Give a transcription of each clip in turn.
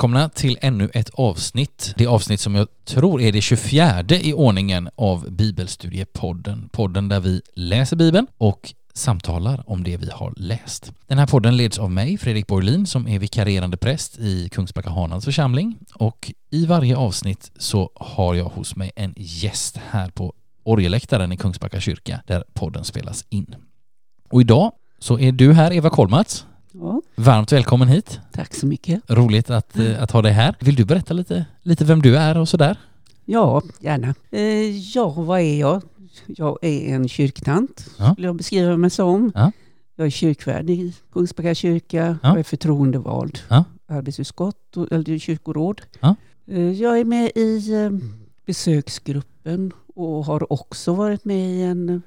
välkomna till ännu ett avsnitt. Det avsnitt som jag tror är det 24 i ordningen av Bibelstudiepodden. Podden där vi läser Bibeln och samtalar om det vi har läst. Den här podden leds av mig, Fredrik Borlin, som är vikarierande präst i Kungsbacka Hanans församling och i varje avsnitt så har jag hos mig en gäst här på orgeläktaren i Kungsbacka kyrka där podden spelas in. Och idag så är du här, Eva Kolmats. Ja, Varmt välkommen hit. tack så mycket. Roligt att, eh, att ha dig här. Vill du berätta lite, lite vem du är och sådär? Ja, gärna. Eh, ja, vad är jag? Jag är en kyrktant, Ja. skulle jag beskriva mig som. Ja. Jag är kyrkvärd i Kungsbacka kyrka Ja. och är förtroendevald Ja. arbetsutskott och, eller kyrkoråd. Ja. Eh, jag är med i besöksgruppen och har också varit med i en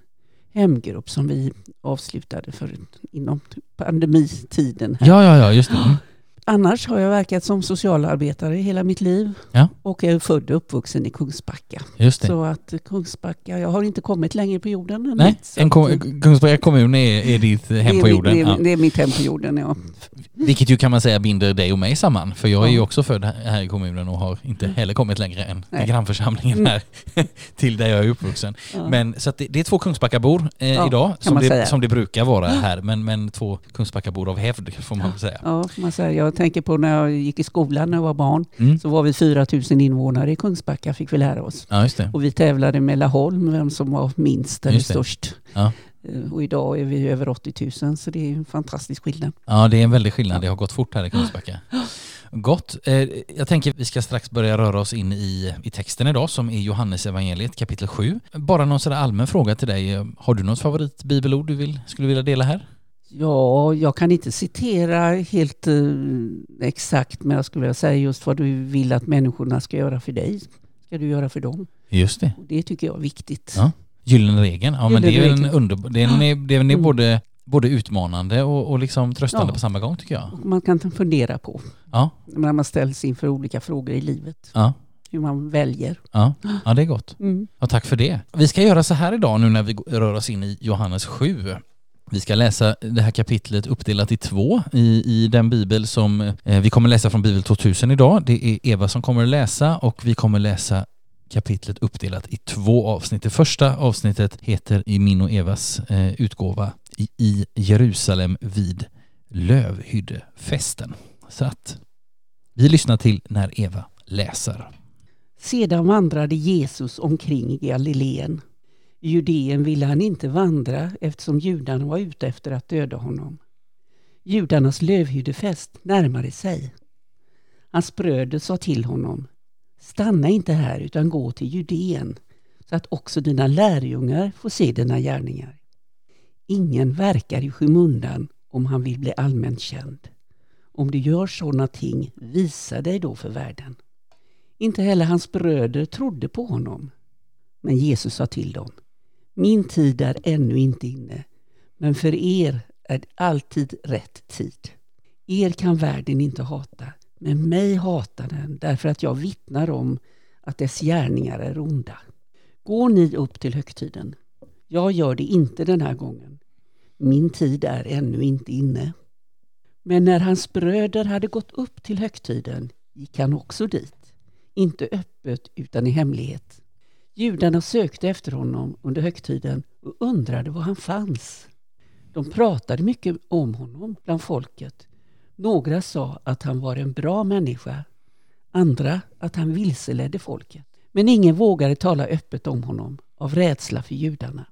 hemgrupp som vi avslutade för inom pandemitiden. Här. Ja, ja, ja, just det. Mm. Annars har jag verkat som socialarbetare hela mitt liv Ja. och är född och uppvuxen i Kungsbacka. Just det. Så att Kungsbacka, jag har inte kommit längre på jorden än Nej, så en kom, Kungsbacka kommun är, är ditt hem är på jorden. Det är, Ja. det är mitt hem på jorden, ja. Vilket ju kan man säga binder dig och mig samman. För jag är ju också född här i kommunen och har inte heller kommit längre än Nej. grannförsamlingen Mm. här till där jag är uppvuxen. ja. Men så det, det är två Kungsbackabor eh, idag som det, som det brukar vara här. Men, men två Kungsbackabor av hävd får man väl säga. Ja, man säga. Jag tänker på när jag gick i skolan när jag var barn. Mm. Så var vi 4 000 invånare i Kungsbacka fick vi lära oss. Ja. Och vi tävlade med Laholm, vem som var minst eller störst. Ja. Eh, Och idag är vi över 80 000 så det är en fantastisk skillnad. Ja, det är en väldig skillnad. Det har gått fort här i Kungsbacka. Gott. Eh, Jag tänker vi ska strax börja röra oss in i, i texten idag som är Johannes evangeliet kapitel 7. Bara någon sådär allmän fråga till dig. Har du något favoritbibelord du vill, skulle vilja dela här? Ja, jag kan inte citera helt eh, exakt, men jag skulle vilja säga just vad du vill att människorna ska göra för dig, ska du göra för dem. Just det. Och det tycker jag är viktigt. Ja. Gyllene regeln. Ja, men det är en underbar... Den är, den är Mm. både, både utmanande och, och liksom tröstande Ja. på samma gång tycker jag. Och man kan fundera på Ja, när man ställs inför olika frågor i livet, ja, hur man väljer. ja. Ja, det är gott. Mm. Ja, tack för det. Vi ska göra så här idag nu när vi rör oss in i Johannes 7. Vi ska läsa det här kapitlet uppdelat i två i, i den bibel som eh, vi kommer läsa från Bibel 2000 idag. Det är Eva som kommer läsa och vi kommer läsa kapitlet uppdelat i två avsnitt. Det första avsnittet heter i min och Evas eh, utgåva i, i Jerusalem vid lövhyddefesten. Så att vi lyssnar till när Eva läser. Sedan vandrade Jesus omkring i Galileen. I Judeen ville han inte vandra eftersom judarna var ute efter att döda honom. Judarnas lövhyddefest närmade sig. Hans bröder sa till honom Stanna inte här utan gå till Judeen så att också dina lärjungar får se dina gärningar. Ingen verkar i skymundan om han vill bli allmänt känd. Om du gör sådana ting, visa dig då för världen. Inte heller hans bröder trodde på honom. Men Jesus sa till dem, min tid är ännu inte inne, men för er är det alltid rätt tid. Er kan världen inte hata, men mig hatar den därför att jag vittnar om att dess gärningar är onda. Går ni upp till högtiden? Jag gör det inte den här gången. Min tid är ännu inte inne. Men när hans bröder hade gått upp till högtiden gick han också dit inte öppet utan i hemlighet. Judarna sökte efter honom under högtiden och undrade var han fanns. De pratade mycket om honom bland folket. Några sa att han var en bra människa, andra att han vilseledde folket. Men ingen vågade tala öppet om honom av rädsla för judarna.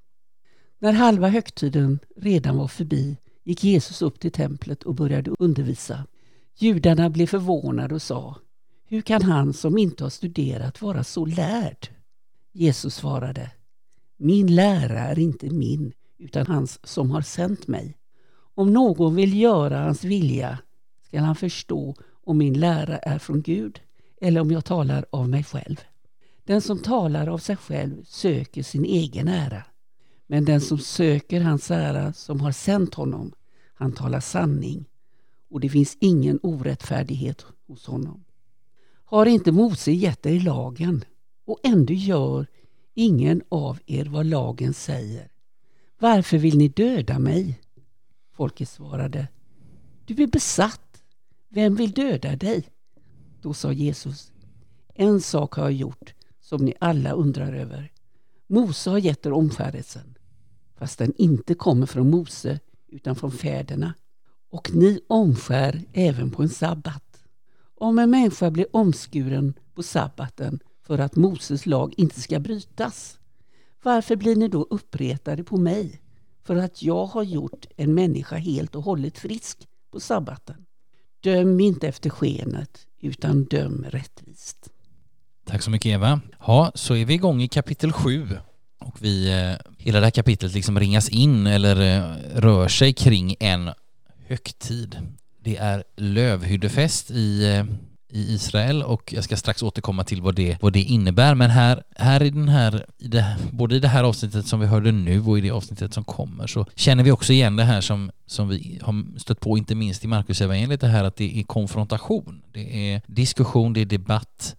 När halva högtiden redan var förbi gick Jesus upp till templet och började undervisa. Judarna blev förvånade och sa hur kan han som inte har studerat vara så lärd? Jesus svarade Min lära är inte min utan hans som har sänt mig. Om någon vill göra hans vilja skall han förstå om min lära är från Gud eller om jag talar av mig själv. Den som talar av sig själv söker sin egen ära. Men den som söker hans ära som har sänt honom, han talar sanning och det finns ingen orättfärdighet hos honom. Har inte Mose gett dig lagen och ändå gör ingen av er vad lagen säger? Varför vill ni döda mig? Folket svarade Du är besatt. Vem vill döda dig? Då sa Jesus, en sak har jag gjort som ni alla undrar över. Mose har gett er omskärelsen, fast den inte kommer från Mose utan från fäderna. Och ni omskär även på en sabbat. Om en människa blir omskuren på sabbaten för att Moses lag inte ska brytas, varför blir ni då uppretade på mig för att jag har gjort en människa helt och hållet frisk på sabbaten? Döm inte efter skenet, utan döm rättvist. Tack så mycket Eva. Ja, så är vi igång i kapitel 7 och vi, eh, hela det här kapitlet liksom ringas in eller eh, rör sig kring en högtid. Det är lövhyddefest i, eh, i Israel och jag ska strax återkomma till vad det, vad det innebär. Men här, här i den här, i det, både i det här avsnittet som vi hörde nu och i det avsnittet som kommer så känner vi också igen det här som, som vi har stött på inte minst i Marcus evangeliet det här att det är konfrontation. Det är diskussion, det är debatt,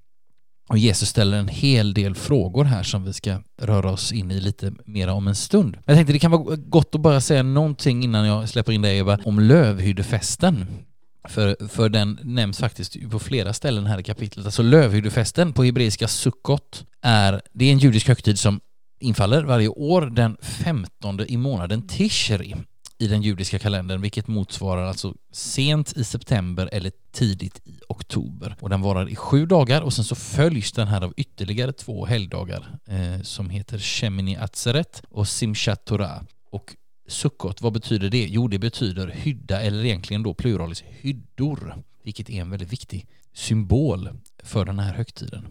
och Jesus ställer en hel del frågor här som vi ska röra oss in i lite mer om en stund. Men jag tänkte det kan vara gott att bara säga någonting innan jag släpper in dig Eva, om lövhyddefesten. För, för den nämns faktiskt på flera ställen här i kapitlet. Alltså lövhyddefesten på hebreiska sukkot är, det är en judisk högtid som infaller varje år den 15 i månaden Tishri i den judiska kalendern, vilket motsvarar alltså sent i september eller tidigt i oktober. Och den varar i sju dagar och sen så följs den här av ytterligare två helgdagar eh, som heter Shemini Atzeret och Simchat Torah. Och Sukkot, vad betyder det? Jo, det betyder hydda eller egentligen då pluralis hyddor, vilket är en väldigt viktig symbol för den här högtiden.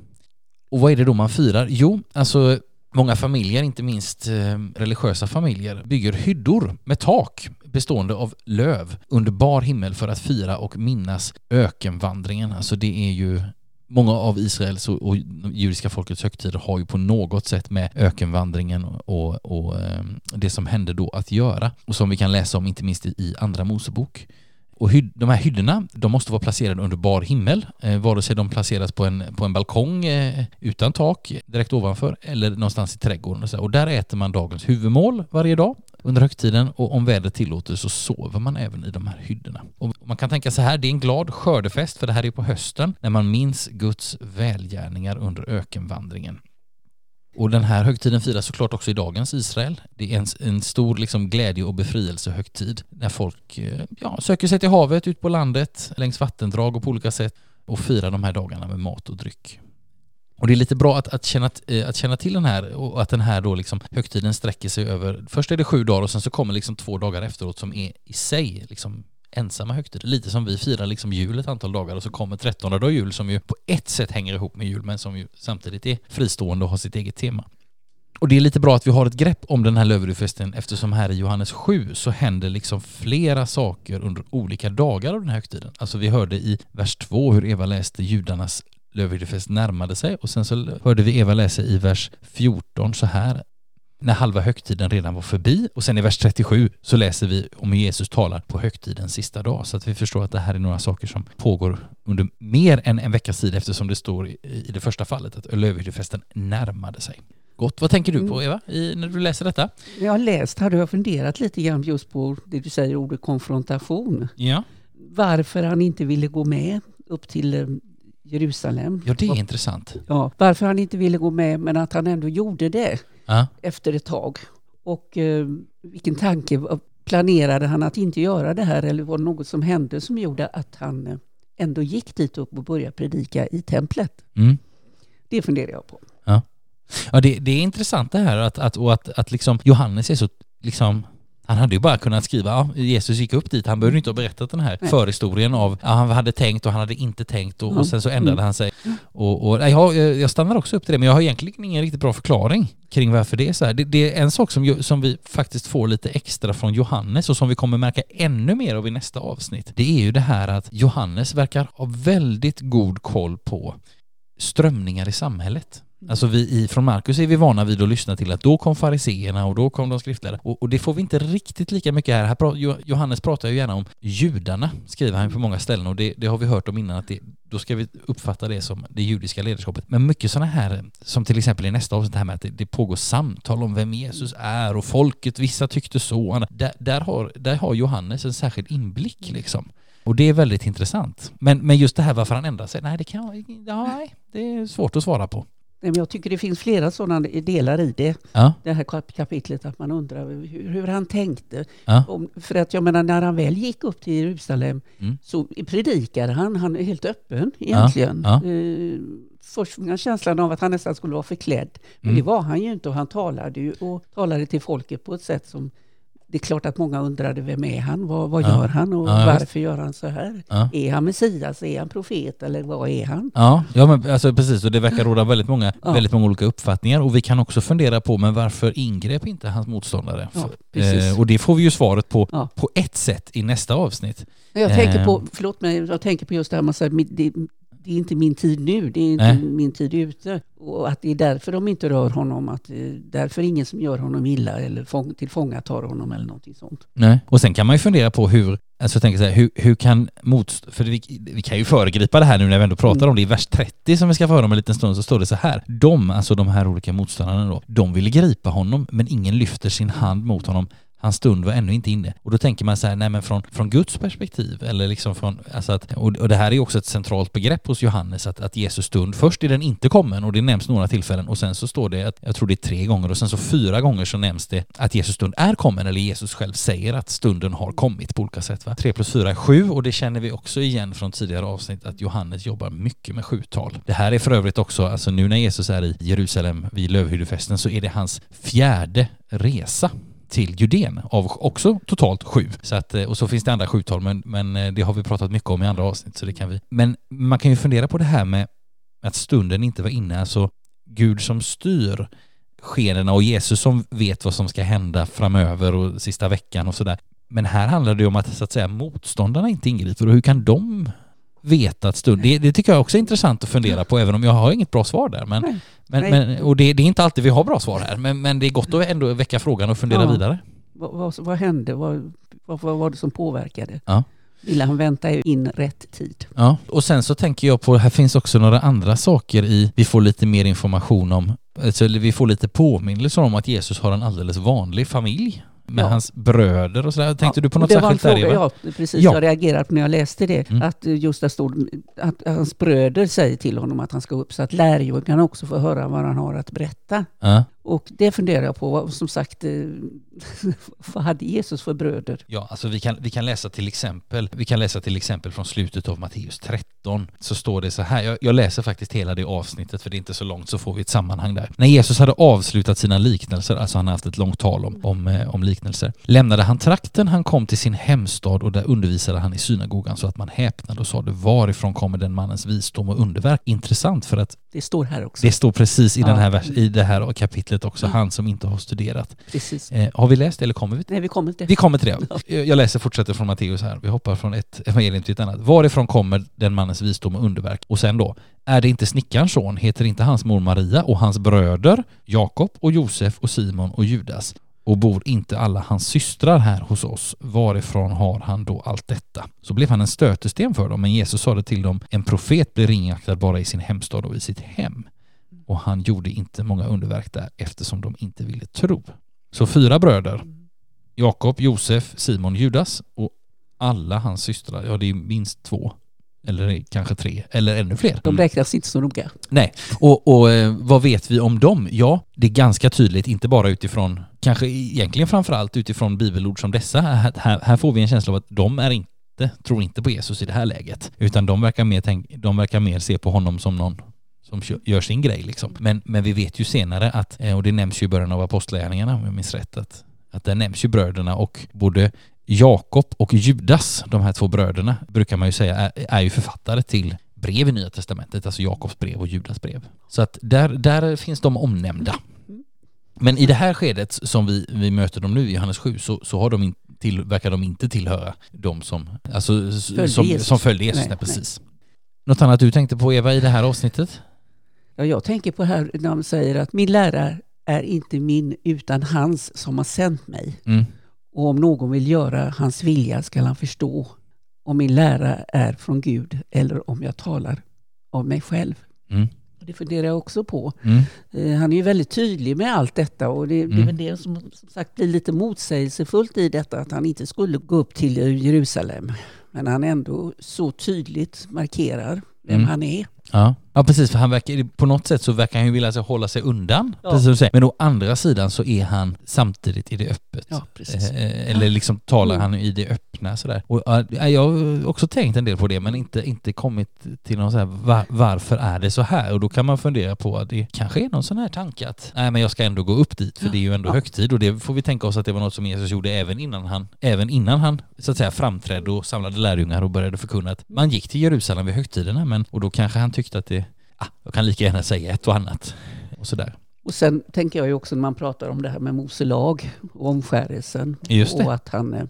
Och vad är det då man firar? Jo, alltså Många familjer, inte minst eh, religiösa familjer, bygger hyddor med tak bestående av löv under bar himmel för att fira och minnas ökenvandringen. Alltså det är ju Många av Israels och, judiska folkets högtider har ju på något sätt med ökenvandringen och, och och det som hände då att göra. Och som vi kan läsa om inte minst i Andra Mosebok. Och hyd, de här hyddorna, de måste vara placerade under bar himmel, eh, vare sig de placeras på en, på en balkong eh, utan tak direkt ovanför eller någonstans i trädgården. Och, så. och där äter man dagens huvudmål varje dag under högtiden och om vädret tillåter så sover man även i de här hyddorna. Och man kan tänka så här, det är en glad skördefest för det här är på hösten när man minns Guds välgärningar under ökenvandringen. Och den här högtiden firas såklart också i dagens Israel. Det är en, en stor liksom glädje och befrielsehögtid när folk eh, ja, söker sig till havet, ut på landet, längs vattendrag och på olika sätt och firar de här dagarna med mat och dryck. Och det är lite bra att, att, känna, eh, att känna till den här och att den här då liksom högtiden sträcker sig över, först är det sju dagar och sen så kommer liksom två dagar efteråt som är i sig liksom ensamma högtider. Lite som vi firar liksom jul ett antal dagar och så kommer trettonde dag jul som ju på ett sätt hänger ihop med jul men som ju samtidigt är fristående och har sitt eget tema. Och det är lite bra att vi har ett grepp om den här lövudfesten eftersom här i Johannes 7 så händer liksom flera saker under olika dagar av den här högtiden. Alltså vi hörde i vers 2 hur Eva läste judarnas lövhyddefest närmade sig och sen så hörde vi Eva läsa i vers 14 så här när halva högtiden redan var förbi och sen i vers 37 så läser vi om hur Jesus talar på högtidens sista dag så att vi förstår att det här är några saker som pågår under mer än en veckas tid eftersom det står i det första fallet att lövhyddefesten närmade sig. Gott. Vad tänker du på mm. Eva i, när du läser detta? Jag har läst, hade jag funderat lite grann just på det du säger, ordet konfrontation. Ja. Varför han inte ville gå med upp till eh, Jerusalem. Ja, det är och, intressant. Ja, varför han inte ville gå med men att han ändå gjorde det ja. efter ett tag. Och eh, vilken tanke, planerade han att inte göra det här eller var det något som hände som gjorde att han eh, ändå gick dit upp och började predika i templet? Mm. Det funderar jag på. Ja, ja det, det är intressant det här att, att, och att, att liksom Johannes är så liksom han hade ju bara kunnat skriva, ja, Jesus gick upp dit, han behövde inte ha berättat den här Nej. förhistorien av, ja, han hade tänkt och han hade inte tänkt och, och sen så ändrade mm. han sig. Och, och jag, jag stannar också upp till det, men jag har egentligen ingen riktigt bra förklaring kring varför det är så här. Det, det, är en sak som, som vi faktiskt får lite extra från Johannes och som vi kommer märka ännu mer av i nästa avsnitt. Det är ju det här att Johannes verkar ha väldigt god koll på strömningar i samhället. Alltså vi i, från Markus är vi vana vid att lyssna till att då kom fariseerna och då kom de skriftlärda. Och, och, det får vi inte riktigt lika mycket här. här Johannes pratar ju gärna om judarna, skriver han på många ställen och det, det har vi hört om innan att det, då ska vi uppfatta det som det judiska ledarskapet. Men mycket sådana här, som till exempel i nästa avsnitt, det här med att det, det pågår samtal om vem Jesus är och folket, vissa tyckte så. Där, där, har, där har Johannes en särskild inblick liksom. Och det är väldigt intressant. Men, men just det här varför han ändrar sig, nej det kan jag, nej, det är svårt att svara på. Nej, men Jag tycker det finns flera sådana delar i det, Ja, det här kap- kapitlet, att man undrar hur, hur han tänkte. ja, Om, för att jag menar, när han väl gick upp till Jerusalem Mm. så predikade han, han är helt öppen egentligen. ja. Eh, först fick man känslan av att han nästan skulle vara förklädd, men Mm. det var han ju inte och han talade ju och talade till folket på ett sätt som det är klart att många undrade, vem är han? Vad, vad Ja. gör han? Och Ja, varför gör han så här? ja. Är han Messias? Är han profet? Eller vad är han? Ja, ja men alltså precis och det verkar råda väldigt många, väldigt många olika uppfattningar och vi kan också fundera på men varför ingrep inte hans motståndare? Eh, och det får vi ju svaret på på ett sätt i nästa avsnitt. Jag tänker på, Ehm. förlåt mig, jag tänker på just det här man säger, det, är inte min tid nu, det är inte Nej. min tid ute. Och att det är därför de inte rör honom, att det är därför ingen som gör honom illa eller fång, tillfångatar honom eller någonting sånt. Nej. Och sen kan man ju fundera på hur, alltså jag tänker så här, hur, hur kan motst... För vi, vi kan ju föregripa det här nu när vi ändå pratar Mm. om det. I vers 30 som vi ska få höra om en liten stund så står det så här. De, alltså de här olika motståndarna då, de ville gripa honom men ingen lyfter sin hand mot honom. Hans stund var ännu inte inne. Och då tänker man så här, nej men från, från Guds perspektiv, eller liksom från, alltså att, och, och det här är ju också ett centralt begrepp hos Johannes, att, att Jesus stund, först är den inte kommen och det nämns några tillfällen och sen så står det, att, jag tror det är tre gånger och sen så fyra gånger så nämns det att Jesus stund är kommen, eller Jesus själv säger att stunden har kommit på olika sätt. Va? Tre plus fyra är sju och det känner vi också igen från tidigare avsnitt att Johannes jobbar mycket med sjutal. Det här är för övrigt också, alltså nu när Jesus är i Jerusalem vid lövhyddefesten så är det hans fjärde resa till Judén av också totalt sju. Så att, eh, och så finns det andra sjutal men, men eh, det har vi pratat mycket om i andra avsnitt så det kan vi. Men man kan ju fundera på det här med att stunden inte var inne, alltså Gud som styr skenerna och Jesus som vet vad som ska hända framöver och sista veckan och sådär. Men här handlar det ju om att så att säga motståndarna inte ingriper och hur kan de veta att stund... Det, det tycker jag också är intressant att fundera på även om jag har inget bra svar där. Men, Nej. men, Nej. men, och det, det är inte alltid vi har bra svar här men, men det är gott att ändå väcka frågan och fundera Ja. vidare. Vad, vad, vad hände? Vad, vad, vad var det som påverkade? Ja. Ville han vänta in rätt tid? Ja, och sen så tänker jag på, här finns också några andra saker i, vi får lite mer information om, alltså vi får lite påminnelser om att Jesus har en alldeles vanlig familj med Ja. hans bröder och sådär. Tänkte Ja, du på något det var en särskilt där fråga, Eva? Ja, precis. Ja. Jag reagerade på när jag läste det. Mm. Att eh, just där stod att hans bröder säger till honom att han ska upp så att lärjungarna också får höra vad han har att berätta. Ja. Och det funderar jag på. Som sagt, eh, vad hade Jesus för bröder? Ja, alltså vi kan, vi kan läsa till exempel, vi kan läsa till exempel från slutet av Matteus 13, så står det så här, jag, jag läser faktiskt hela det avsnittet för det är inte så långt så får vi ett sammanhang där. När Jesus hade avslutat sina liknelser, alltså han har haft ett långt tal om, om, eh, om liknelser, lämnade han trakten, han kom till sin hemstad och där undervisade han i synagogan så att man häpnade och sade varifrån kommer den mannens visdom och underverk? Intressant för att Det står här också. det står precis i, den här vers, i det här kapitlet också, Mm. han som inte har studerat. Precis. Eh, har vi läst det eller kommer vi Nej, vi kommer till vi kommer till det. Jag läser fortsätter från Matteus här. Vi hoppar från ett evangelium till ett annat. Varifrån kommer den mannens visdom och underverk? Och sen då, är det inte snickarns son? Heter inte hans mor Maria och hans bröder Jakob och Josef och Simon och Judas? Och bor inte alla hans systrar här hos oss? Varifrån har han då allt detta? Så blev han en stötesten för dem, men Jesus sa det till dem, en profet blir ringaktad bara i sin hemstad och i sitt hem. Och han gjorde inte många underverk där eftersom de inte ville tro. Så fyra bröder, Jakob, Josef, Simon, Judas och alla hans systrar, ja det är minst två. Eller kanske tre, eller ännu fler. De räknas inte så noga. Nej, och, och eh, vad vet vi om dem? Ja, det är ganska tydligt, inte bara utifrån, kanske egentligen framförallt utifrån bibelord som dessa. Här, här, här får vi en känsla av att de är inte, tror inte på Jesus i det här läget, utan de verkar mer, tänk, de verkar mer se på honom som någon som gör sin grej liksom. Men, men vi vet ju senare att, eh, och det nämns ju i början av apostlagärningarna om jag minns rätt, att, att där nämns ju bröderna och både Jakob och Judas, de här två bröderna, brukar man ju säga är, är ju författare till brev i Nya Testamentet, alltså Jakobs brev och Judas brev. Så att där, där finns de omnämnda. Men i det här skedet som vi, vi möter dem nu i Johannes 7 så, så har de in, till, verkar de inte tillhöra de som, alltså, Följde som, Jesus. som följde Jesus. Nej, Nej, precis. Något annat du tänkte på Eva i det här avsnittet? Ja, jag tänker på här när de säger att min lärare är inte min utan hans som har sänt mig. Mm. Och om någon vill göra hans vilja skall han förstå om min lära är från Gud eller om jag talar av mig själv. Mm. Det funderar jag också på. Mm. Eh, Han är ju väldigt tydlig med allt detta och det, det är Mm. väl det som, som sagt blir lite motsägelsefullt i detta att han inte skulle gå upp till Jerusalem. men han ändå så tydligt markerar vem Mm. han är. Ja. ja, precis. För han verkar, på något sätt så verkar han ju vilja sig hålla sig undan. Ja. Precis som du säger. Men å andra sidan så är han samtidigt i det öppet. Ja, precis. Eh, Eller liksom talar Mm. han i det öppna sådär. Och, ja, jag har också tänkt en del på det men inte, inte kommit till någon så här, var, varför är det så här? Och då kan man fundera på att det kanske är någon sån här tanke att nej men jag ska ändå gå upp dit för det är ju ändå Ja. högtid och det får vi tänka oss att det var något som Jesus gjorde även innan han, även innan han så att säga framträdde och samlade lärjungar och började förkunna att man gick till Jerusalem vid högtiderna men och då kanske han tyckte att det, ah, jag kan lika gärna säga ett och annat och sådär. Och sen tänker jag ju också när man pratar om det här med Mose lag och omskärelsen. Och att, han, eh,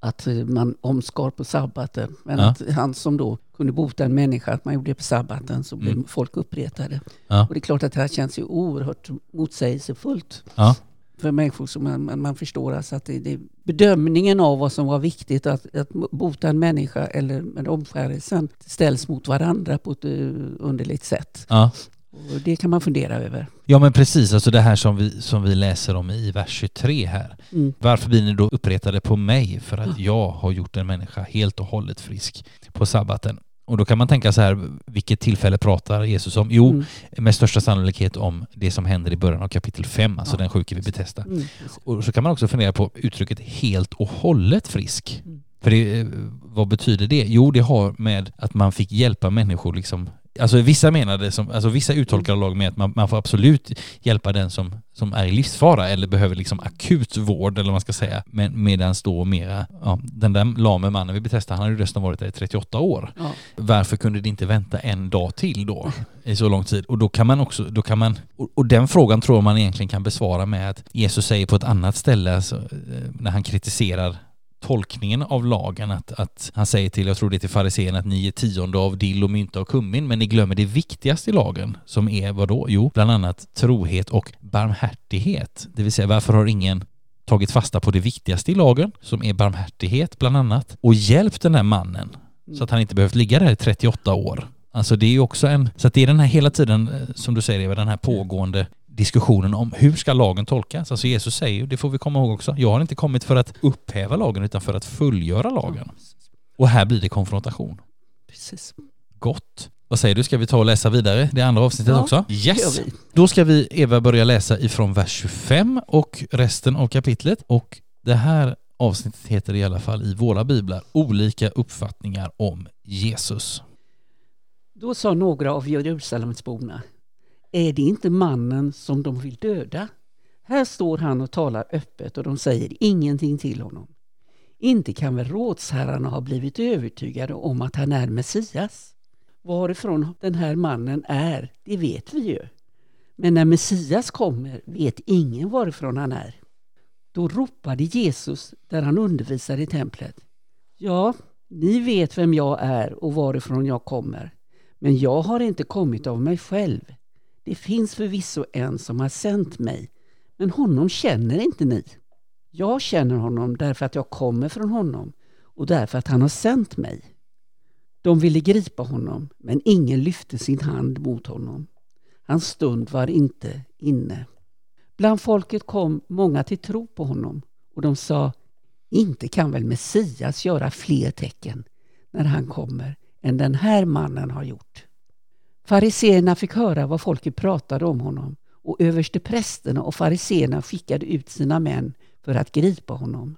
att man omskar på sabbaten. Men Ja. att han som då kunde bota en människa, att man gjorde det på sabbaten, så blev Mm. folk uppretade. Ja. Och det är klart att det här känns ju oerhört motsägelsefullt. Ja. För människor som man, man, förstår alltså att det, det, bedömningen av vad som var viktigt att, att bota en människa eller med omskärelsen ställs mot varandra på ett eh, underligt sätt. Ja. Och det kan man fundera över. Ja men precis, alltså det här som vi, som vi läser om i vers 23 här. Mm. Varför blir ni då uppretade på mig för att jag har gjort en människa helt och hållet frisk på sabbaten? Och då kan man tänka så här, vilket tillfälle pratar Jesus om? Jo, Mm. med största sannolikhet om det som händer i början av kapitel 5, alltså Ja. den sjuke vid Betesda. Mm. Och så kan man också fundera på uttrycket helt och hållet frisk. Mm. För det, eh, vad betyder det? Jo, det har med att man fick hjälpa människor liksom Alltså vissa menade som, alltså vissa uttolkar lag med att man, man får absolut hjälpa den som, som är i livsfara eller behöver liksom akut vård eller vad man ska säga. Men medan då mera, ja, den där lame mannen vi Betesda, han hade ju resten varit där i 38 år. Ja. Varför kunde det inte vänta en dag till då i så lång tid? Och då kan man också, då kan man, och, och den frågan tror man egentligen kan besvara med att Jesus säger på ett annat ställe, alltså, eh, när han kritiserar tolkningen av lagen att, att han säger till, jag tror det är till fariséerna att ni är tionde av dill och mynta och kummin men ni glömmer det viktigaste i lagen som är vad då? Jo, bland annat trohet och barmhärtighet. Det vill säga varför har ingen tagit fasta på det viktigaste i lagen som är barmhärtighet bland annat och hjälpt den här mannen så att han inte behövt ligga där i 38 år. Alltså det är ju också en, så att det är den här hela tiden, eh, som du säger Eva, den här pågående diskussionen om hur ska lagen tolkas? Alltså Jesus säger det får vi komma ihåg också, jag har inte kommit för att upphäva lagen utan för att fullgöra lagen. Och här blir det konfrontation. Precis. Gott. Vad säger du, ska vi ta och läsa vidare det andra avsnittet Ja, också? Yes! Då ska vi, Eva, börja läsa ifrån vers 25 och resten av kapitlet. Och det här avsnittet heter i alla fall i våra biblar Olika uppfattningar om Jesus. Då sa några av Jerusalemsborna, är det inte mannen som de vill döda? Här står han och talar öppet och de säger ingenting till honom. Inte kan väl rådsherrarna ha blivit övertygade om att han är Messias? Varifrån den här mannen är, det vet vi ju. Men när Messias kommer vet ingen varifrån han är. Då ropade Jesus där han undervisade i templet. Ja, ni vet vem jag är och varifrån jag kommer. Men jag har inte kommit av mig själv. Det finns förvisso en som har sänt mig, men honom känner inte ni. Jag känner honom därför att jag kommer från honom och därför att han har sänt mig. De ville gripa honom, men ingen lyfte sin hand mot honom. Hans stund var inte inne. Bland folket kom många till tro på honom och de sa, inte kan väl Messias göra fler tecken när han kommer än den här mannen har gjort. Fariseerna fick höra vad folket pratade om honom och översteprästerna och fariseerna skickade ut sina män för att gripa honom.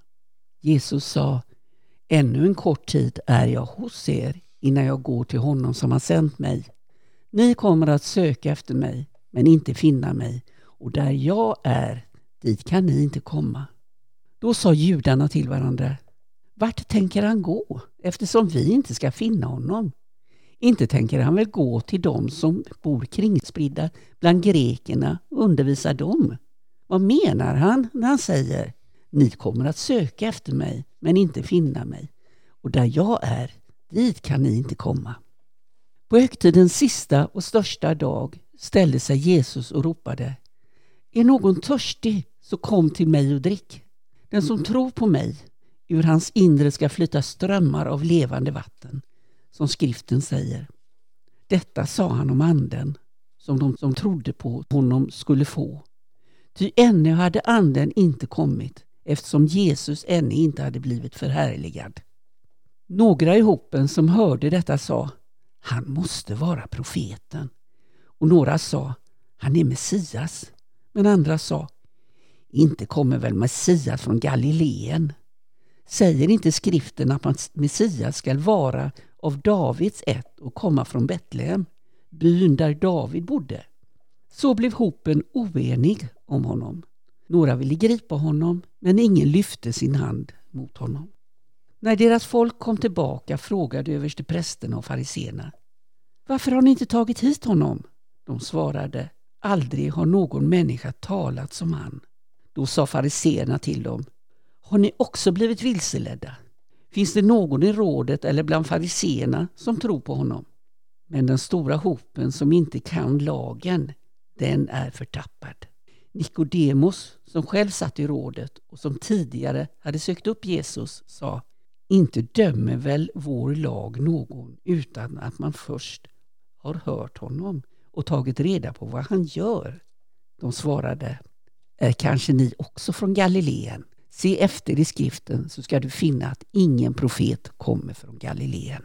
Jesus sa, ännu en kort tid är jag hos er innan jag går till honom som har sänt mig. Ni kommer att söka efter mig, men inte finna mig, och där jag är, dit kan ni inte komma. Då sa judarna till varandra, vart tänker han gå, eftersom vi inte ska finna honom? Inte tänker han väl gå till dem som bor kringspridda bland grekerna och undervisa dem? Vad menar han när han säger ni kommer att söka efter mig men inte finna mig och där jag är, dit kan ni inte komma. På högtidens sista och största dag ställde sig Jesus och ropade Är någon törstig så kom till mig och drick. Den som tror på mig, ur hans inre ska flyta strömmar av levande vatten som skriften säger. Detta sa han om anden som de som trodde på honom skulle få. Ty ännu hade anden inte kommit eftersom Jesus ännu inte hade blivit förhärligad. Några i hopen som hörde detta sa han måste vara profeten. Och några sa han är Messias. Men andra sa inte kommer väl Messias från Galileen? Säger inte skriften att Messias skall vara av Davids ett och komma från Betlehem, byn där David bodde? Så blev hopen oenig om honom. Några ville gripa honom, men ingen lyfte sin hand mot honom. När deras folk kom tillbaka frågade översteprästerna och fariseerna Varför har ni inte tagit hit honom? De svarade Aldrig har någon människa talat som han. Då sa fariseerna till dem Har ni också blivit vilseledda? Finns det någon i rådet eller bland fariseerna som tror på honom? Men den stora hopen som inte kan lagen, den är förtappad. Nikodemos, som själv satt i rådet och som tidigare hade sökt upp Jesus, sa Inte dömer väl vår lag någon utan att man först har hört honom och tagit reda på vad han gör. De svarade Är kanske ni också från Galileen? Se efter i skriften så ska du finna att ingen profet kommer från Galileen.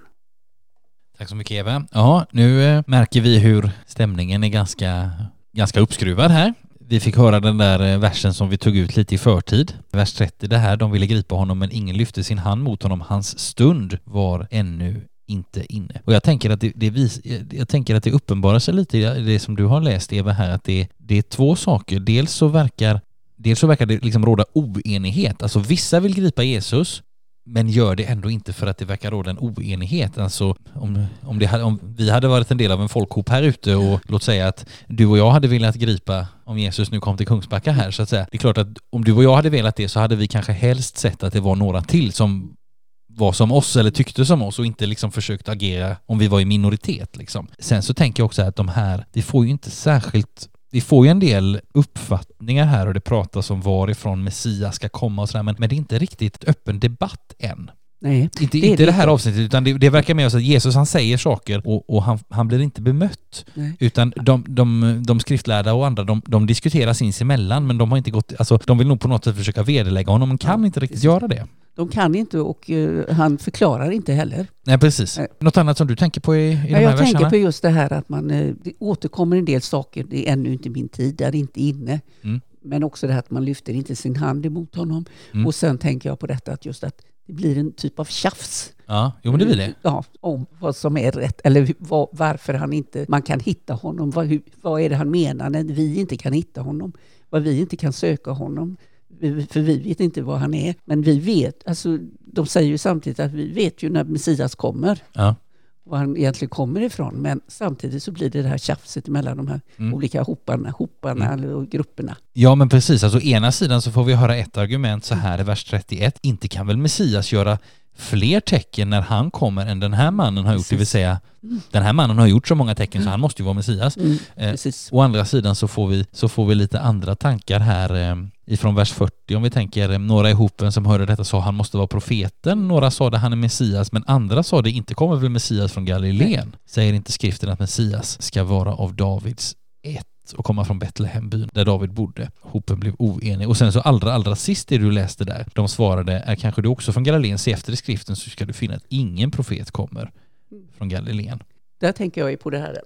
Tack så mycket Eva. Ja, nu eh, märker vi hur stämningen är ganska, ganska uppskruvad här. Vi fick höra den där eh, versen som vi tog ut lite i förtid. Vers 30 det här, de ville gripa honom men ingen lyfte sin hand mot honom. Hans stund var ännu inte inne. Och jag tänker att det, det vis, eh, jag tänker att det uppenbarar sig lite i det som du har läst Eva här, att det, det är två saker. Dels så verkar Dels så verkar det liksom råda oenighet, alltså vissa vill gripa Jesus men gör det ändå inte för att det verkar råda en oenighet. Alltså om, om, det om vi hade varit en del av en folkhop här ute och låt säga att du och jag hade velat gripa om Jesus nu kom till Kungsbacka här så att säga. Det är klart att om du och jag hade velat det så hade vi kanske helst sett att det var några till som var som oss eller tyckte som oss och inte liksom försökt agera om vi var i minoritet liksom. Sen så tänker jag också att de här, vi får ju inte särskilt vi får ju en del uppfattningar här och det pratas om varifrån Messias ska komma och sådär men, men det är inte riktigt öppen debatt än. Nej, inte det, inte det här avsnittet utan det, det verkar mer som att Jesus han säger saker och, och han, han blir inte bemött. Nej. Utan de, de, de skriftlärda och andra de, de diskuterar sinsemellan men de har inte gått, alltså de vill nog på något sätt försöka vederlägga honom men kan ja, inte riktigt precis. göra det. De kan inte och uh, han förklarar inte heller. Nej precis. Nej. Något annat som du tänker på i, i ja, de här Jag verserna? tänker på just det här att man, uh, det återkommer en del saker, det är ännu inte min tid, det är inte inne. Mm. Men också det här att man lyfter inte sin hand emot honom. Mm. Och sen tänker jag på detta att just att det blir en typ av tjafs. Ja, jo men det blir det. Ja, om vad som är rätt eller var, varför han inte, man kan hitta honom. Vad, hur, vad är det han menar när vi inte kan hitta honom? Vad vi inte kan söka honom? För vi vet inte vad han är. Men vi vet, alltså de säger ju samtidigt att vi vet ju när Messias kommer. Ja. Var han egentligen kommer ifrån. Men samtidigt så blir det det här tjafset mellan de här mm. olika hoparna, hoparna mm. och grupperna. Ja men precis, alltså ena sidan så får vi höra ett argument så här i vers 31. Inte kan väl Messias göra fler tecken när han kommer än den här mannen har gjort, Precis. det vill säga mm. den här mannen har gjort så många tecken så han måste ju vara Messias. Mm. Eh, å andra sidan så får, vi, så får vi lite andra tankar här eh, ifrån vers 40 om vi tänker eh, några i hopen som hörde detta sa han måste vara profeten, några sa det han är Messias men andra sa det inte kommer väl Messias från Galileen. Säger inte skriften att Messias ska vara av Davids ett och komma från Betlehembyn där David bodde. Hopen blev oenig. Och sen så allra, allra sist det du läste där, de svarade, är kanske du också från Galileen? Se efter i skriften så ska du finna att ingen profet kommer från Galileen. Där tänker jag ju på det här,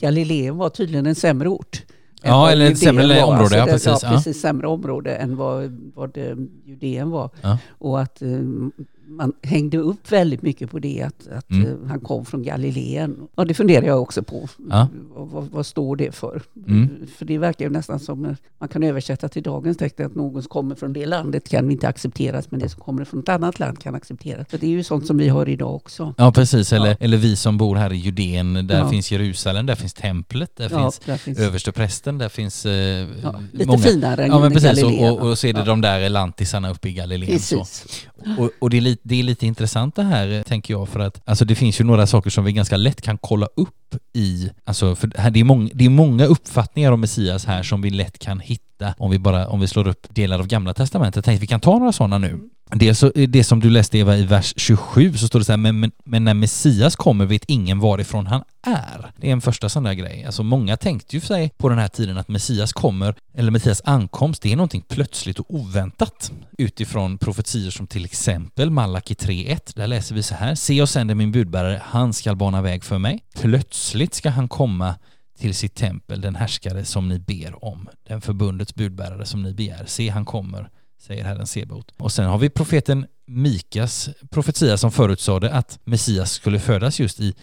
Galileen var tydligen en sämre ort. Ja, eller ett sämre område, alltså, ja precis. Ja, precis, sämre område än vad, vad Judeen var. Ja. Och att um, man hängde upp väldigt mycket på det, att, att mm. Eh, han kom från Galileen. Ja, det funderar jag också på. Ja. Vad, vad, står det för? Mm. För det verkar ju nästan som man kan översätta till dagens text att någon som kommer från det landet kan inte accepteras, men det som kommer från ett annat land kan accepteras. För det är ju sånt som vi har idag också. Ja, precis. Eller, ja. eller vi som bor här i Judeen, där ja. finns Jerusalem, där finns templet, där finns där finns översteprästen, där finns eh, Lite många. finare än ja, men precis. Och, och, och så är det de där lantisarna uppe i Galileen. Precis. Och, och det är lite det är lite intressant det här, tänker jag, för att alltså det finns ju några saker som vi ganska lätt kan kolla upp i, alltså för det är, mång, det är många uppfattningar om Messias här som vi lätt kan hitta hitta om vi bara om vi slår upp delar av gamla testamentet. Jag tänkte vi kan ta några sådana nu. Det, så, det som du läste Eva i vers 27 så står det så här, men, men, men, när Messias kommer vet ingen varifrån han är. Det är en första sån där grej. Alltså många tänkte ju för sig på den här tiden att Messias kommer, eller Messias ankomst, det är någonting plötsligt och oväntat. Utifrån profetier som till exempel Malaki 3.1, där läser vi så här, se jag sänder min budbärare, han skall bana väg för mig. Plötsligt ska han komma till sitt tempel, den härskare som ni ber om, den förbundets budbärare som ni begär. Se, han kommer säger Herren Sebot. Och sen har vi profeten Mikas profetia som förutsade att Messias skulle födas just i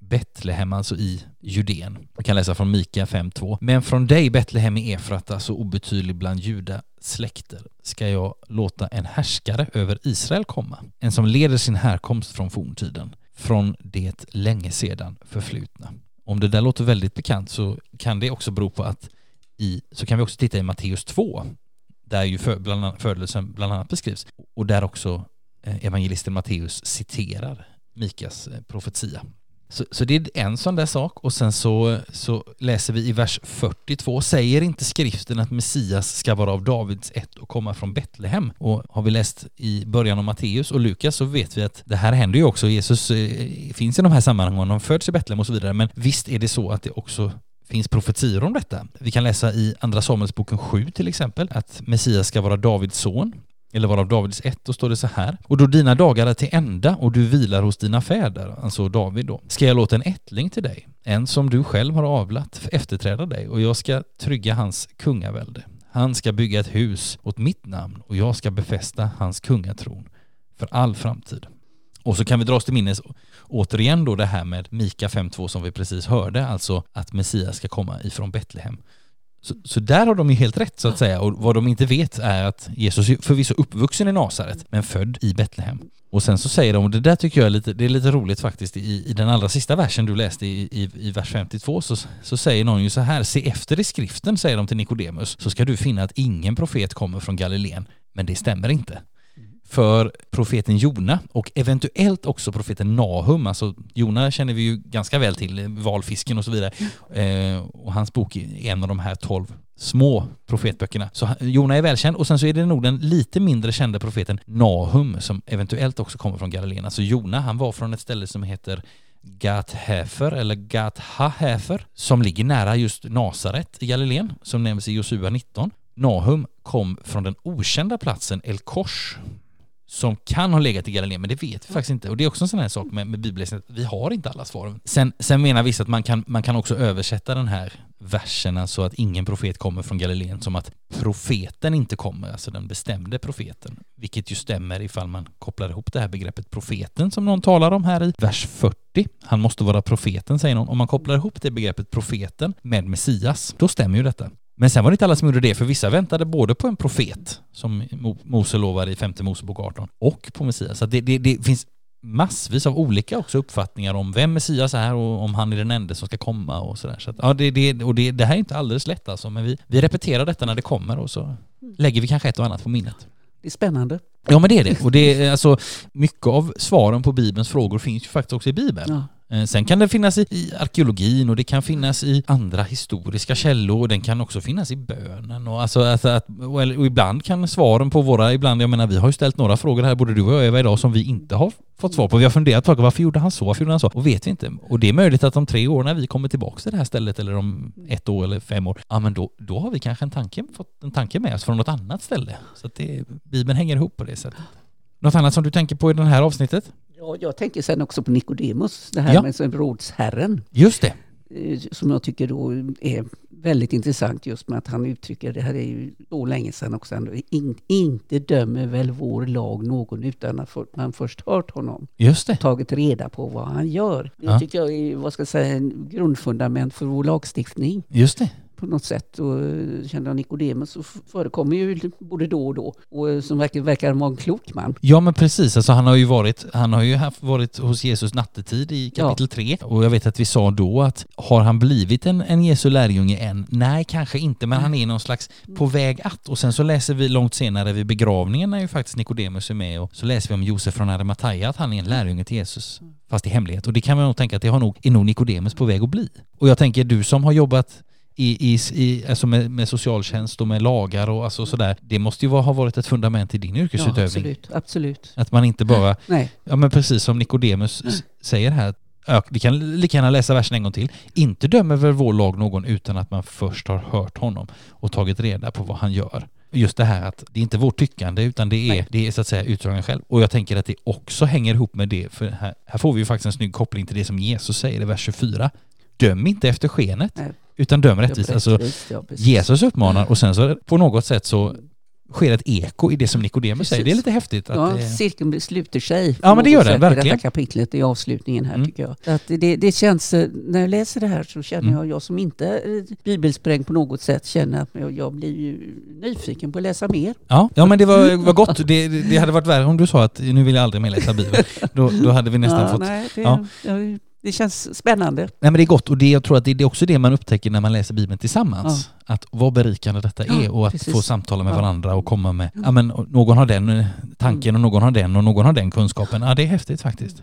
Betlehem, alltså i Judeen. Man kan läsa från Mika 5.2. Men från dig, Betlehem i Efrata, så obetydlig bland juda släkter, ska jag låta en härskare över Israel komma. En som leder sin härkomst från forntiden, från det länge sedan förflutna. Om det där låter väldigt bekant så kan det också bero på att i, så kan vi också titta i Matteus 2 där ju för, bland annat, födelsen bland annat beskrivs och där också eh, evangelisten Matteus citerar Mikas eh, profetia. Så, så, det är en sån där sak och sen så, så läser vi i vers 42, säger inte skriften att Messias ska vara av Davids ett och komma från Betlehem? Och har vi läst i början av Matteus och Lukas så vet vi att det här händer ju också. Jesus eh, finns i de här sammanhangen, de föds i Betlehem och så vidare, men visst är det så att det också finns profetior om detta. Vi kan läsa i Andra Samuelsboken 7 till exempel att Messias ska vara Davids son eller varav Davids ett, då står det så här. Och då dina dagar är till ända och du vilar hos dina fäder, alltså David då, ska jag låta en ättling till dig, en som du själv har avlat, efterträda dig och jag ska trygga hans kungavälde. Han ska bygga ett hus åt mitt namn och jag ska befästa hans kungatron för all framtid. Och så kan vi dra oss till minnes återigen då det här med Mika 5.2 som vi precis hörde, alltså att Messias ska komma ifrån Betlehem. Så, så, där har de ju helt rätt så att säga. Och vad de inte vet är att Jesus är förvisso uppvuxen i Nasaret men född i Betlehem. Och sen så säger de, och det där tycker jag är lite, det är lite roligt faktiskt, i, i den allra sista versen du läste i, i, i vers 52 så, så säger någon ju så här, se efter i skriften säger de till Nikodemus så ska du finna att ingen profet kommer från Galileen, men det stämmer inte för profeten Jona och eventuellt också profeten Nahum. Alltså Jona känner vi ju ganska väl till, valfisken och så vidare. Eh, och hans bok är en av de här tolv små profetböckerna. Så Jona är välkänd och sen så är det nog den lite mindre kända profeten Nahum som eventuellt också kommer från Galileen. Alltså Jona, han var från ett ställe som heter Gat-Hefer eller Gat-Ha-Hefer som ligger nära just Nasaret i Galileen som nämns i Josua 19. Nahum kom från den okända platsen El Kors som kan ha legat i Galileen, men det vet vi faktiskt inte. Och det är också en sån här sak med, med bibelläsning, vi har inte alla svar. Sen, sen menar vissa att man kan, man kan också översätta den här verserna så alltså att ingen profet kommer från Galileen som att profeten inte kommer, alltså den bestämde profeten. Vilket ju stämmer ifall man kopplar ihop det här begreppet profeten som någon talar om här i vers 40. Han måste vara profeten, säger någon. Om man kopplar ihop det begreppet profeten med Messias, då stämmer ju detta. Men sen var det inte alla som gjorde det, för vissa väntade både på en profet, som Mose lovar i femte Mosebok 18, och på Messias. Så det, det, det, finns massvis av olika också uppfattningar om vem Messias är och om han är den enda som ska komma och sådär. Så att, ja, det, det, och det, det här är inte alldeles lätt alltså, men vi, vi repeterar detta när det kommer och så lägger vi kanske ett och annat på minnet. Det är spännande. Ja men det är det. Och det är alltså, mycket av svaren på Bibelns frågor finns ju faktiskt också i Bibeln. Ja. Eh, sen kan det finnas i, i arkeologin och det kan finnas i andra historiska källor och den kan också finnas i bönen. Och, alltså, att, att, och ibland kan svaren på våra, ibland, jag menar vi har ju ställt några frågor här, både du och jag Eva idag, som vi inte har fått svar på. Vi har funderat på varför gjorde han så, varför gjorde han så? Och vet vi inte. Och det är möjligt att om tre år när vi kommer tillbaka till det här stället eller om ett år eller fem år, ja men då, då har vi kanske en tanke, fått en tanke med oss från något annat ställe. Så att det, Bibeln hänger ihop på det sättet. Något annat som du tänker på i det här avsnittet? Ja, jag tänker sen också på Nikodemus, det här ja. med rådsherren. Just det. Eh, som jag tycker då är väldigt intressant just med att han uttrycker, det här är ju så länge sedan också, ändå, in, inte dömer väl vår lag någon utan att man först hört honom. Just det. Tagit reda på vad han gör. Det ja. tycker jag är, vad ska jag säga, en grundfundament för vår lagstiftning. Just det på något sätt. Och eh, kände jag Nikodemus förekommer ju både då och då. Och eh, som verkar, verkar vara en klok man. Ja men precis, alltså han har ju varit, han har ju haft, varit hos Jesus nattetid i kapitel 3. Ja. Och jag vet att vi sa då att har han blivit en, en Jesu lärjunge än? Nej, kanske inte, men han är någon slags på väg att. Och sen så läser vi långt senare vid begravningen när ju faktiskt Nikodemus är med och så läser vi om Josef från Arimathea att han är en lärjunge till Jesus fast i hemlighet. Och det kan man nog tänka att det har nog, är nog Nikodemus på väg att bli. Och jag tänker du som har jobbat i, i, i, alltså med, med socialtjänst och med lagar och alltså sådär. Det måste ju vara, ha varit ett fundament i din Ja, yrkesutövning. absolut, absolut. att man inte bara, Nej, ja men precis som Nikodemus s- säger här, ja, vi kan lika gärna läsa versen en gång till. Inte dömer väl vår lag någon utan att man först har hört honom och tagit reda på vad han gör. Just det här att det är inte vårt tyckande utan det är, Nej. det är så att säga utdragen själv. Och jag tänker att det också hänger ihop med det, för här, här får vi ju faktiskt en snygg koppling till det som Jesus säger i vers 24. Döm inte efter skenet, Nej. Utan döm rättvist. Alltså, ja. Jesus uppmanar och sen så på något sätt så sker ett eko i det som Nikodemus säger. Det är lite häftigt. Att, Ja, eh, cirkeln sluter sig. Ja, men det gör den, sätt I verkligen. detta kapitlet i avslutningen här Mm. tycker jag. Att det, det känns, eh, när jag läser det här så känner Mm. jag, jag som inte är bibelsprängd på något sätt, känner att jag, jag blir ju nyfiken på att läsa mer. Ja, ja men det var, var gott. Det, det hade varit värre om du sa att nu vill jag aldrig mer läsa Bibeln. Då, då hade vi nästan ja, fått... Nej, det, ja. ja, det känns spännande. Nej men det är gott och det, jag tror att det, det är också det man upptäcker när man läser Bibeln tillsammans. Att vad berikande detta är Ja, och att precis. få samtala med Ja. varandra och komma med, ja men någon har den eh, tanken och någon har den och någon har den kunskapen. Ja det är häftigt faktiskt.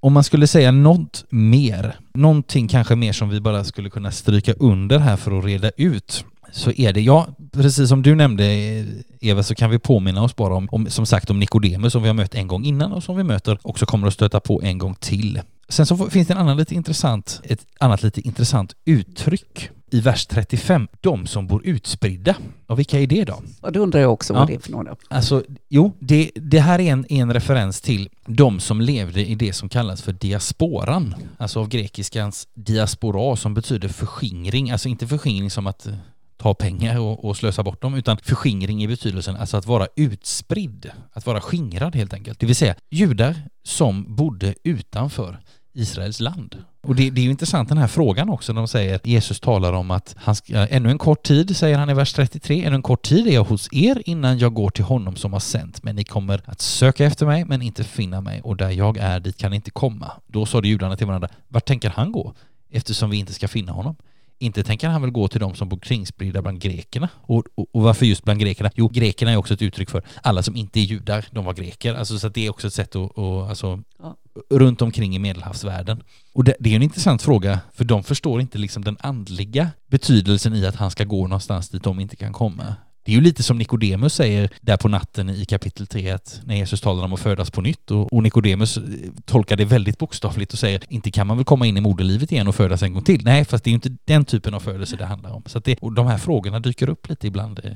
Om man skulle säga något mer, någonting kanske mer som vi bara skulle kunna stryka under här för att reda ut, så är det, ja, precis som du nämnde eh, Eva, så kan vi påminna oss bara om, om som sagt om Nikodemus som vi har mött en gång innan och som vi möter också kommer att stöta på en gång till. Sen så finns det en annan lite intressant, ett annat lite intressant uttryck i vers 35. De som bor utspridda. Och vilka är det då? Och då undrar jag också Ja. vad det är för några. Alltså, jo, det, det här är en, en referens till de som levde i det som kallas för diasporan. Alltså av grekiskans diaspora som betyder förskingring. Alltså inte förskingring som att eh, ta pengar och, och slösa bort dem, utan förskingring i betydelsen alltså att vara utspridd, att vara skingrad helt enkelt. Det vill säga judar som bodde utanför Israels land. Och det, det är ju intressant den här frågan också när de säger Jesus talar om att han ska, ännu en kort tid, säger han i vers 33, ännu en kort tid är jag hos er innan jag går till honom som har sänt men Ni kommer att söka efter mig men inte finna mig och där jag är dit kan ni inte komma. Då sa de judarna till varandra, vart tänker han gå? Eftersom vi inte ska finna honom. Inte tänker han väl gå till de som bor kringspridda bland grekerna? Och, och, och varför just bland grekerna? Jo, grekerna är också ett uttryck för alla som inte är judar, de var greker. Alltså, så att det är också ett sätt att, att alltså, Ja runt omkring i medelhavsvärlden. Och det, det är en intressant fråga, för de förstår inte liksom den andliga betydelsen i att han ska gå någonstans dit de inte kan komma. Det är ju lite som Nikodemus säger där på natten i kapitel 3, att när Jesus talar om att födas på nytt och, och Nikodemus eh, tolkar det väldigt bokstavligt och säger inte kan man väl komma in i moderlivet igen och födas en gång till? Nej, fast det är ju inte den typen av födelse det handlar om. Så att det, och de här frågorna dyker upp lite ibland. Eh,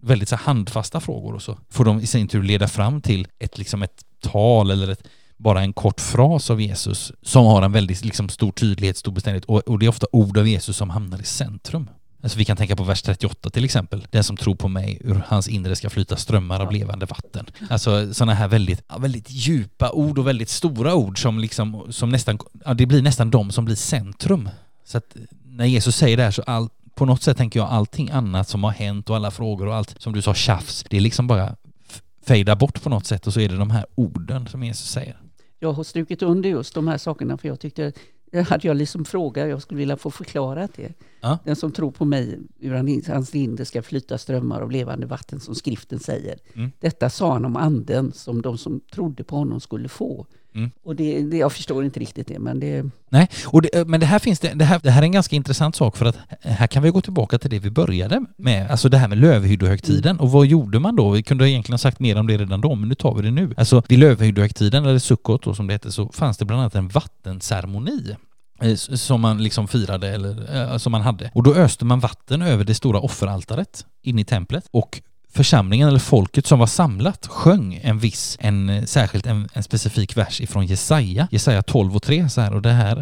väldigt så handfasta frågor och så får de i sin tur leda fram till ett, liksom ett tal eller ett, bara en kort fras av Jesus som har en väldigt liksom, stor tydlighet, stor bestämdhet och, och det är ofta ord av Jesus som hamnar i centrum. Alltså vi kan tänka på vers 38 till exempel. Den som tror på mig, ur hans inre ska flyta strömmar av levande vatten. Alltså sådana här väldigt, väldigt djupa ord och väldigt stora ord som liksom, som nästan, ja, det blir nästan de som blir centrum. Så att när Jesus säger det här så all, på något sätt tänker jag allting annat som har hänt och alla frågor och allt som du sa tjafs, det är liksom bara fejda bort på något sätt och så är det de här orden som Jesus säger. Jag har strukit under just de här sakerna för jag tyckte, det hade jag liksom fråga, jag skulle vilja få förklarat det. Ja. Den som tror på mig, ur han- hans inre ska flyta strömmar av levande vatten som skriften säger. Mm. Detta sa han om anden som de som trodde på honom skulle få. Mm. Och det, det, jag förstår inte riktigt det, men det... Nej, och det, men det här finns det, det här, det här är en ganska intressant sak för att här kan vi gå tillbaka till det vi började med, alltså det här med lövhyddohögtiden och vad gjorde man då? Vi kunde egentligen ha sagt mer om det redan då, men nu tar vi det nu. Alltså vid lövhyddohögtiden, eller sukkot då som det hette, så fanns det bland annat en vattenceremoni eh, som man liksom firade eller eh, som man hade. Och då öste man vatten över det stora offeraltaret inne i templet och församlingen eller folket som var samlat sjöng en viss, en eh, särskilt en, en specifik vers ifrån Jesaja, Jesaja 12 och 3 så här och det här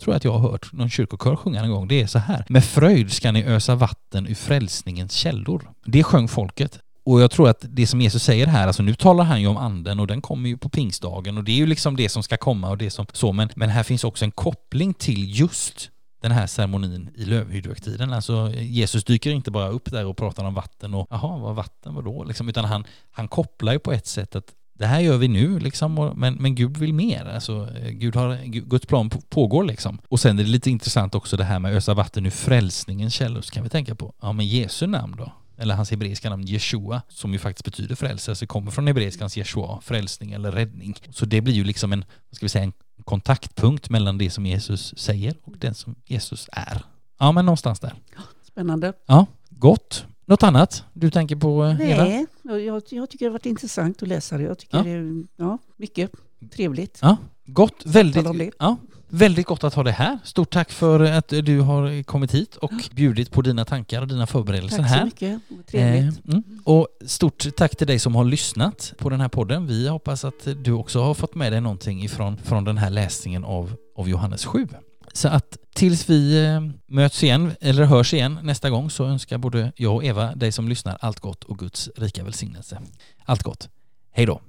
tror jag att jag har hört någon kyrkokör sjunga en gång. Det är så här. Med fröjd ska ni ösa vatten ur frälsningens källor. Det sjöng folket. Och jag tror att det som Jesus säger här, alltså nu talar han ju om anden och den kommer ju på pingstdagen och det är ju liksom det som ska komma och det som så, men, men här finns också en koppling till just den här ceremonin i lövhyddohögtiden. Alltså Jesus dyker inte bara upp där och pratar om vatten och jaha, vad vatten var då? Liksom, utan han, han kopplar ju på ett sätt att det här gör vi nu liksom, och, men, men Gud vill mer. Alltså, Gud har, Guds plan pågår liksom. Och sen är det lite intressant också det här med ösa vatten ur frälsningens källor, så kan vi tänka på, ja men Jesu namn då? Eller hans hebreiska namn Jeshua, som ju faktiskt betyder frälselse, kommer från hebreiskans Jeshua, frälsning eller räddning. Så det blir ju liksom en, vad ska vi säga, en kontaktpunkt mellan det som Jesus säger och den som Jesus är. Ja, men någonstans där. spännande. Ja, gott. Något annat du tänker på, eh, Eva? Nej, jag, jag, tycker det har varit intressant att läsa det. Jag tycker Ja. det är ja, mycket trevligt. Ja, gott. Väldigt, ja, väldigt gott att ha det här. Stort tack för att du har kommit hit och bjudit på dina tankar och dina förberedelser Tack så här. mycket. Trevligt. Eh, mm. Och stort tack till dig som har lyssnat på den här podden. Vi hoppas att du också har fått med dig någonting ifrån från den här läsningen av, av Johannes 7. Så att tills vi eh, möts igen, eller hörs igen nästa gång, så önskar både jag och Eva, dig som lyssnar, allt gott och Guds rika välsignelse. Allt gott. Hej då!